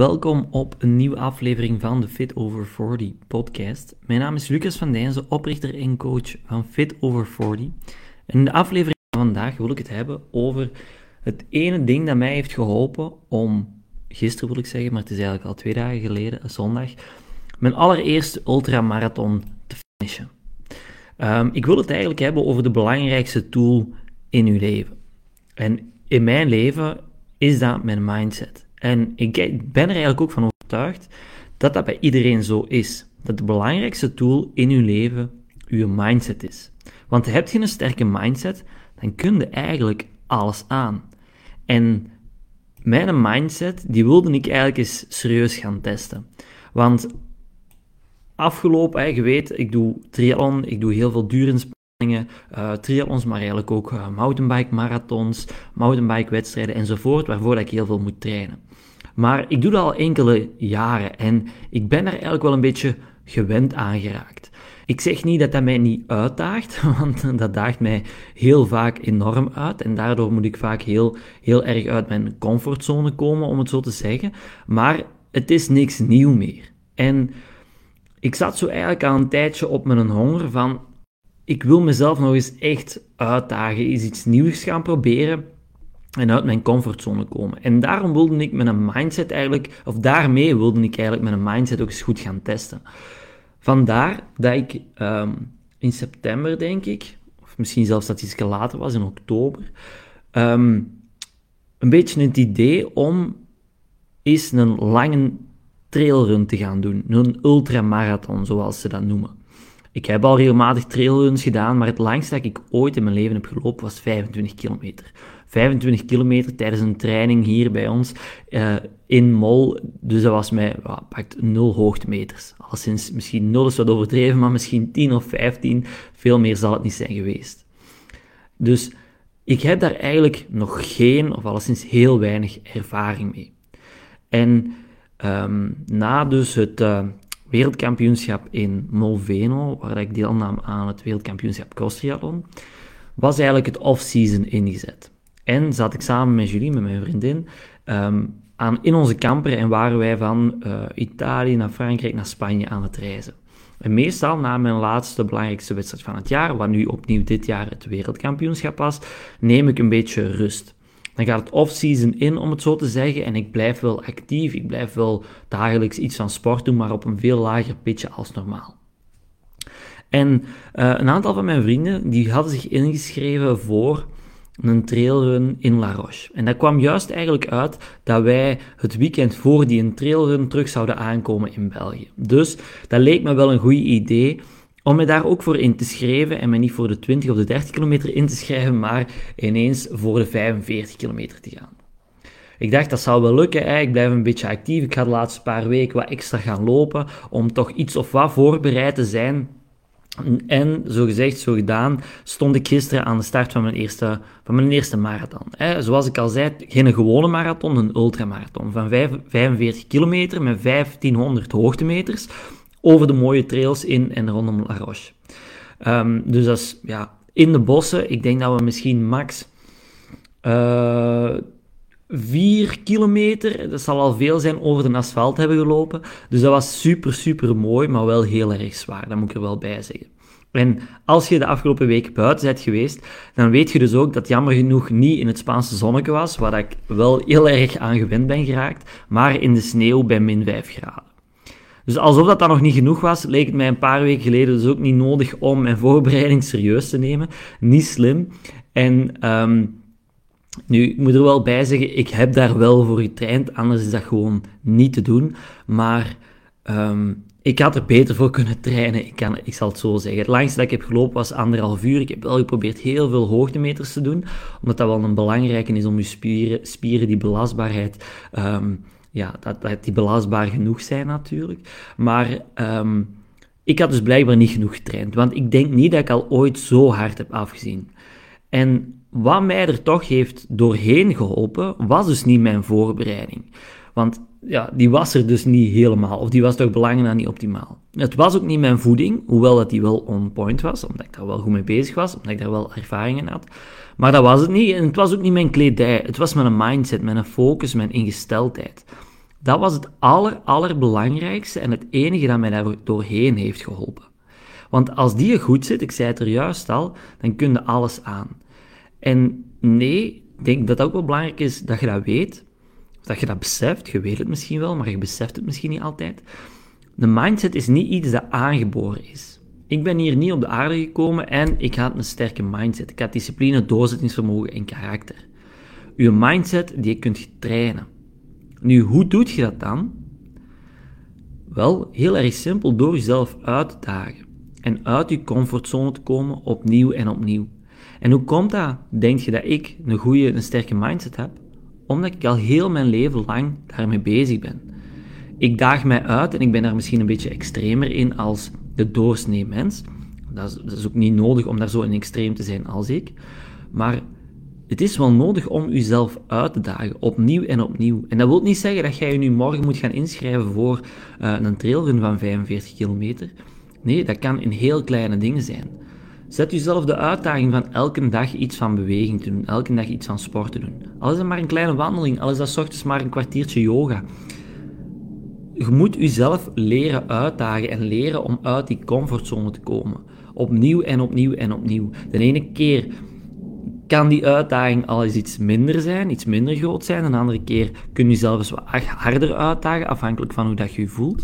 Welkom op een nieuwe aflevering van de Fit Over 40 podcast. Mijn naam is Lucas van Dijnzen, oprichter en coach van Fit Over 40. En in de aflevering van vandaag wil ik het hebben over het ene ding dat mij heeft geholpen om, gisteren wil ik zeggen, maar het is eigenlijk al twee dagen geleden, zondag, mijn allereerste ultramarathon te finishen. Um, ik wil het eigenlijk hebben over de belangrijkste tool in uw leven. En in mijn leven is dat mijn mindset. En ik ben er eigenlijk ook van overtuigd dat dat bij iedereen zo is. Dat de belangrijkste tool in uw leven uw mindset is. Want heb je een sterke mindset, dan kun je eigenlijk alles aan. En mijn mindset, die wilde ik eigenlijk eens serieus gaan testen. Want afgelopen, je weet, ik doe triathlon, ik doe heel veel duurinspanningen, uh, triathlons, maar eigenlijk ook uh, mountainbike marathons, mountainbike wedstrijden enzovoort, waarvoor ik heel veel moet trainen. Maar ik doe dat al enkele jaren en ik ben er eigenlijk wel een beetje gewend aan geraakt. Ik zeg niet dat dat mij niet uitdaagt, want dat daagt mij heel vaak enorm uit. En daardoor moet ik vaak heel, heel erg uit mijn comfortzone komen, om het zo te zeggen. Maar het is niks nieuw meer. En ik zat zo eigenlijk al een tijdje op mijn honger van... Ik wil mezelf nog eens echt uitdagen, eens iets nieuws gaan proberen en uit mijn comfortzone komen. En daarom wilde ik met een mindset eigenlijk, of daarmee wilde ik eigenlijk met een mindset ook eens goed gaan testen. Vandaar dat ik um, in september, denk ik, of misschien zelfs dat iets later was, in oktober, um, een beetje het idee om eens een lange trailrun te gaan doen. Een ultramarathon, zoals ze dat noemen. Ik heb al regelmatig trailruns gedaan, maar het langste dat ik ooit in mijn leven heb gelopen was 25 kilometer. 25 kilometer tijdens een training hier bij ons uh, in Mol. Dus dat was mij, well, pakt 0 hoogtemeters. sinds misschien 0 is wat overdreven, maar misschien 10 of 15. Veel meer zal het niet zijn geweest. Dus ik heb daar eigenlijk nog geen, of alleszins heel weinig ervaring mee. En um, na dus het uh, wereldkampioenschap in Molveno, waar ik deelnam aan het wereldkampioenschap cross was eigenlijk het off-season ingezet. En zat ik samen met Julie, met mijn vriendin, um, aan, in onze camper en waren wij van uh, Italië naar Frankrijk naar Spanje aan het reizen. En meestal na mijn laatste belangrijkste wedstrijd van het jaar, wat nu opnieuw dit jaar het wereldkampioenschap was, neem ik een beetje rust. Dan gaat het off-season in, om het zo te zeggen, en ik blijf wel actief. Ik blijf wel dagelijks iets van sport doen, maar op een veel lager pitje als normaal. En uh, een aantal van mijn vrienden die hadden zich ingeschreven voor een trailrun in La Roche. En dat kwam juist eigenlijk uit dat wij het weekend voor die trailrun terug zouden aankomen in België. Dus dat leek me wel een goed idee om me daar ook voor in te schrijven en me niet voor de 20 of de 30 kilometer in te schrijven, maar ineens voor de 45 kilometer te gaan. Ik dacht, dat zou wel lukken. Ik blijf een beetje actief. Ik ga de laatste paar weken wat extra gaan lopen om toch iets of wat voorbereid te zijn en zo gezegd, zo gedaan, stond ik gisteren aan de start van mijn eerste, van mijn eerste marathon. zoals ik al zei, geen gewone marathon, een ultramarathon van 45 kilometer met 1500 hoogtemeters over de mooie trails in en rondom La Roche. Um, dus dat is ja, in de bossen. Ik denk dat we misschien max uh, 4 kilometer, dat zal al veel zijn, over de asfalt hebben gelopen. Dus dat was super, super mooi, maar wel heel erg zwaar. Dat moet ik er wel bij zeggen. En als je de afgelopen week buiten bent geweest, dan weet je dus ook dat jammer genoeg niet in het Spaanse zonnetje was, waar ik wel heel erg aan gewend ben geraakt, maar in de sneeuw bij min 5 graden. Dus alsof dat dan nog niet genoeg was, leek het mij een paar weken geleden dus ook niet nodig om mijn voorbereiding serieus te nemen. Niet slim. En um, nu, ik moet er wel bij zeggen, ik heb daar wel voor getraind, anders is dat gewoon niet te doen. Maar um, ik had er beter voor kunnen trainen, ik, kan, ik zal het zo zeggen. Het langste dat ik heb gelopen was anderhalf uur. Ik heb wel geprobeerd heel veel hoogtemeters te doen, omdat dat wel een belangrijke is om je spieren, spieren die belastbaarheid, um, ja, dat, die belastbaar genoeg zijn natuurlijk. Maar um, ik had dus blijkbaar niet genoeg getraind, want ik denk niet dat ik al ooit zo hard heb afgezien. En wat mij er toch heeft doorheen geholpen, was dus niet mijn voorbereiding. Want ja, die was er dus niet helemaal, of die was toch belangrijk niet optimaal. Het was ook niet mijn voeding, hoewel dat die wel on point was, omdat ik daar wel goed mee bezig was, omdat ik daar wel ervaringen had. Maar dat was het niet, en het was ook niet mijn kledij, het was mijn mindset, mijn focus, mijn ingesteldheid. Dat was het aller, allerbelangrijkste en het enige dat mij daar doorheen heeft geholpen. Want als die goed zit, ik zei het er juist al, dan kun je alles aan. En nee, ik denk dat het ook wel belangrijk is dat je dat weet, dat je dat beseft. Je weet het misschien wel, maar je beseft het misschien niet altijd. De mindset is niet iets dat aangeboren is. Ik ben hier niet op de aarde gekomen en ik had een sterke mindset. Ik had discipline, doorzettingsvermogen en karakter. Uw mindset, die kunt je trainen. Nu, hoe doet je dat dan? Wel, heel erg simpel, door jezelf uit te dagen. En uit je comfortzone te komen, opnieuw en opnieuw. En hoe komt dat? Denk je dat ik een goede, een sterke mindset heb? Omdat ik al heel mijn leven lang daarmee bezig ben. Ik daag mij uit en ik ben daar misschien een beetje extremer in als de doorsnee mens. Dat is, ook niet nodig om daar zo in extreem te zijn als ik. Maar het is wel nodig om jezelf uit te dagen, opnieuw en opnieuw. En dat wil niet zeggen dat jij je nu morgen moet gaan inschrijven voor uh, een trailrun van 45 kilometer. Nee, dat kan in heel kleine dingen zijn. Zet jezelf de uitdaging van elke dag iets van beweging te doen, elke dag iets van sport te doen. Al is het maar een kleine wandeling, al is dat ochtends maar een kwartiertje yoga. Je moet jezelf leren uitdagen en leren om uit die comfortzone te komen. Opnieuw en opnieuw en opnieuw. De ene keer kan die uitdaging al eens iets minder zijn, iets minder groot zijn. Een andere keer kun je jezelf eens wat harder uitdagen, afhankelijk van hoe dat je je voelt.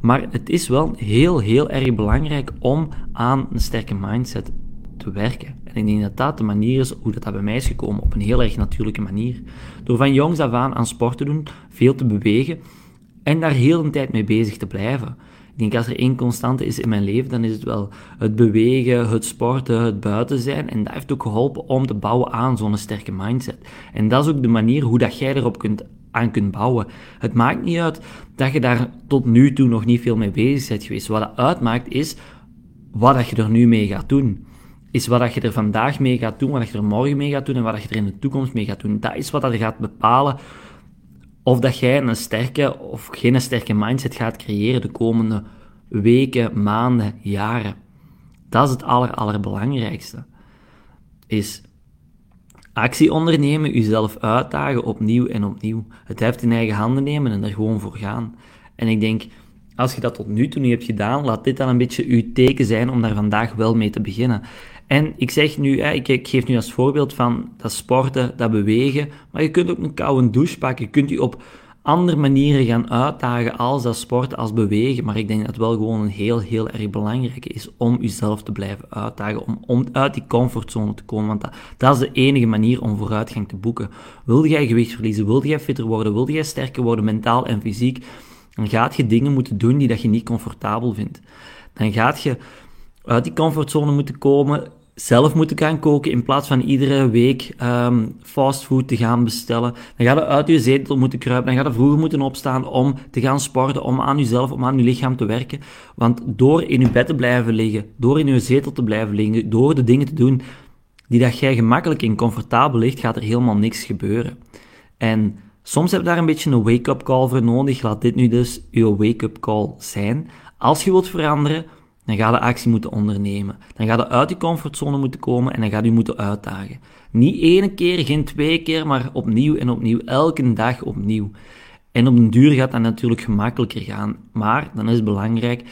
Maar het is wel heel, heel erg belangrijk om aan een sterke mindset te werken. En ik denk dat dat de manier is hoe dat, bij mij is gekomen, op een heel erg natuurlijke manier. Door van jongs af aan aan sport te doen, veel te bewegen en daar heel een tijd mee bezig te blijven. Ik denk, als er één constante is in mijn leven, dan is het wel het bewegen, het sporten, het buiten zijn. En dat heeft ook geholpen om te bouwen aan zo'n sterke mindset. En dat is ook de manier hoe dat jij erop kunt, kunt bouwen. Het maakt niet uit dat je daar tot nu toe nog niet veel mee bezig bent geweest. Wat het uitmaakt is wat dat je er nu mee gaat doen. Is wat dat je er vandaag mee gaat doen, wat dat je er morgen mee gaat doen en wat dat je er in de toekomst mee gaat doen. Dat is wat dat gaat bepalen of dat jij een sterke of geen sterke mindset gaat creëren de komende weken, maanden, jaren. Dat is het aller, allerbelangrijkste. Is actie ondernemen, jezelf uitdagen opnieuw en opnieuw. Het heft in eigen handen nemen en er gewoon voor gaan. En ik denk, als je dat tot nu toe niet hebt gedaan, laat dit dan een beetje uw teken zijn om daar vandaag wel mee te beginnen. En ik zeg nu, ik geef nu als voorbeeld van dat sporten, dat bewegen, maar je kunt ook een koude douche pakken. Je kunt je op andere manieren gaan uitdagen als dat sporten, als bewegen. Maar ik denk dat het wel gewoon een heel, heel erg belangrijke is om jezelf te blijven uitdagen, om, om uit die comfortzone te komen. Want dat, dat is de enige manier om vooruitgang te boeken. Wilde jij gewicht verliezen, wilde jij fitter worden, wilde jij sterker worden, mentaal en fysiek, dan gaat je dingen moeten doen die dat je niet comfortabel vindt. Dan gaat je uit die comfortzone moeten komen, zelf moeten gaan koken in plaats van iedere week um, fastfood te gaan bestellen. Dan ga je uit je zetel moeten kruipen. Dan ga je vroeger moeten opstaan om te gaan sporten, om aan jezelf, om aan je lichaam te werken. Want door in je bed te blijven liggen, door in je zetel te blijven liggen, door de dingen te doen die dat jij gemakkelijk en comfortabel ligt, gaat er helemaal niks gebeuren. En soms heb je daar een beetje een wake-up call voor nodig. Laat dit nu dus je wake-up call zijn. Als je wilt veranderen, dan ga je actie moeten ondernemen. Dan ga je uit die comfortzone moeten komen en dan ga je moeten uitdagen. Niet één keer, geen twee keer, maar opnieuw en opnieuw, elke dag opnieuw. En op den duur gaat dat natuurlijk gemakkelijker gaan. Maar dan is het belangrijk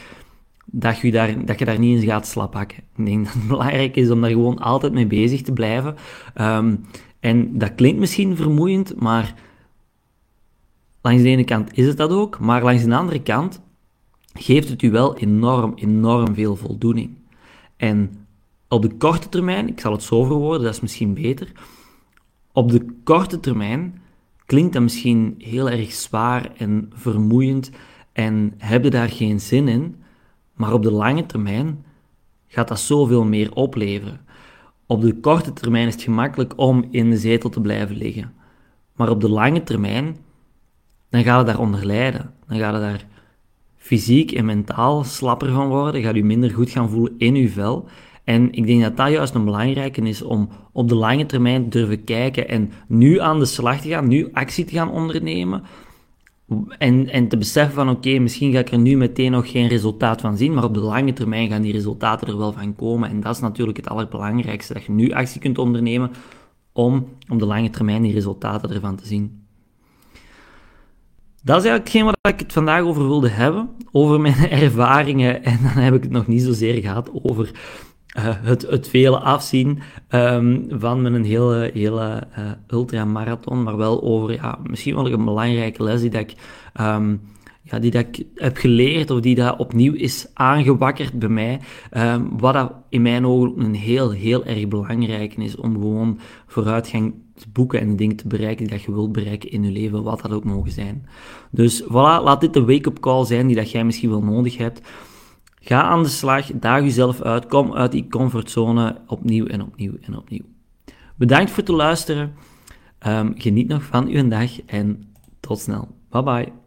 dat je daar, dat je daar niet in gaat slaphakken. Ik denk dat het belangrijk is om daar gewoon altijd mee bezig te blijven. Ehm, en dat klinkt misschien vermoeiend, maar langs de ene kant is het dat ook. Maar langs de andere kant geeft het u wel enorm, enorm veel voldoening. En op de korte termijn, ik zal het zo verwoorden, dat is misschien beter. Op de korte termijn klinkt dat misschien heel erg zwaar en vermoeiend en heb je daar geen zin in, maar op de lange termijn gaat dat zoveel meer opleveren. Op de korte termijn is het gemakkelijk om in de zetel te blijven liggen, maar op de lange termijn, dan gaat het daaronder lijden. Dan gaat het daar fysiek en mentaal slapper van worden, gaat u minder goed gaan voelen in uw vel. En ik denk dat dat juist een belangrijke is om op de lange termijn te durven kijken en nu aan de slag te gaan, nu actie te gaan ondernemen. En, en te beseffen van oké, misschien ga ik er nu meteen nog geen resultaat van zien, maar op de lange termijn gaan die resultaten er wel van komen. En dat is natuurlijk het allerbelangrijkste, dat je nu actie kunt ondernemen om op de lange termijn die resultaten ervan te zien. Dat is eigenlijk hetgeen waar ik het vandaag over wilde hebben. Over mijn ervaringen. En dan heb ik het nog niet zozeer gehad over uh, het, het vele afzien um, van mijn hele, hele uh, ultramarathon. Maar wel over ja, misschien wel een belangrijke les die dat ik... Um, ja, die dat ik heb geleerd of die dat opnieuw is aangewakkerd bij mij. Um, wat dat in mijn ogen een heel, heel erg belangrijk is om gewoon vooruitgang boeken en dingen te bereiken die dat je wilt bereiken in je leven, wat dat ook mogen zijn. Dus voilà, laat dit de wake-up call zijn die dat jij misschien wel nodig hebt. Ga aan de slag, daag jezelf uit, kom uit die comfortzone opnieuw en opnieuw en opnieuw. Bedankt voor het luisteren. Um, geniet nog van uw dag en tot snel. Bye bye.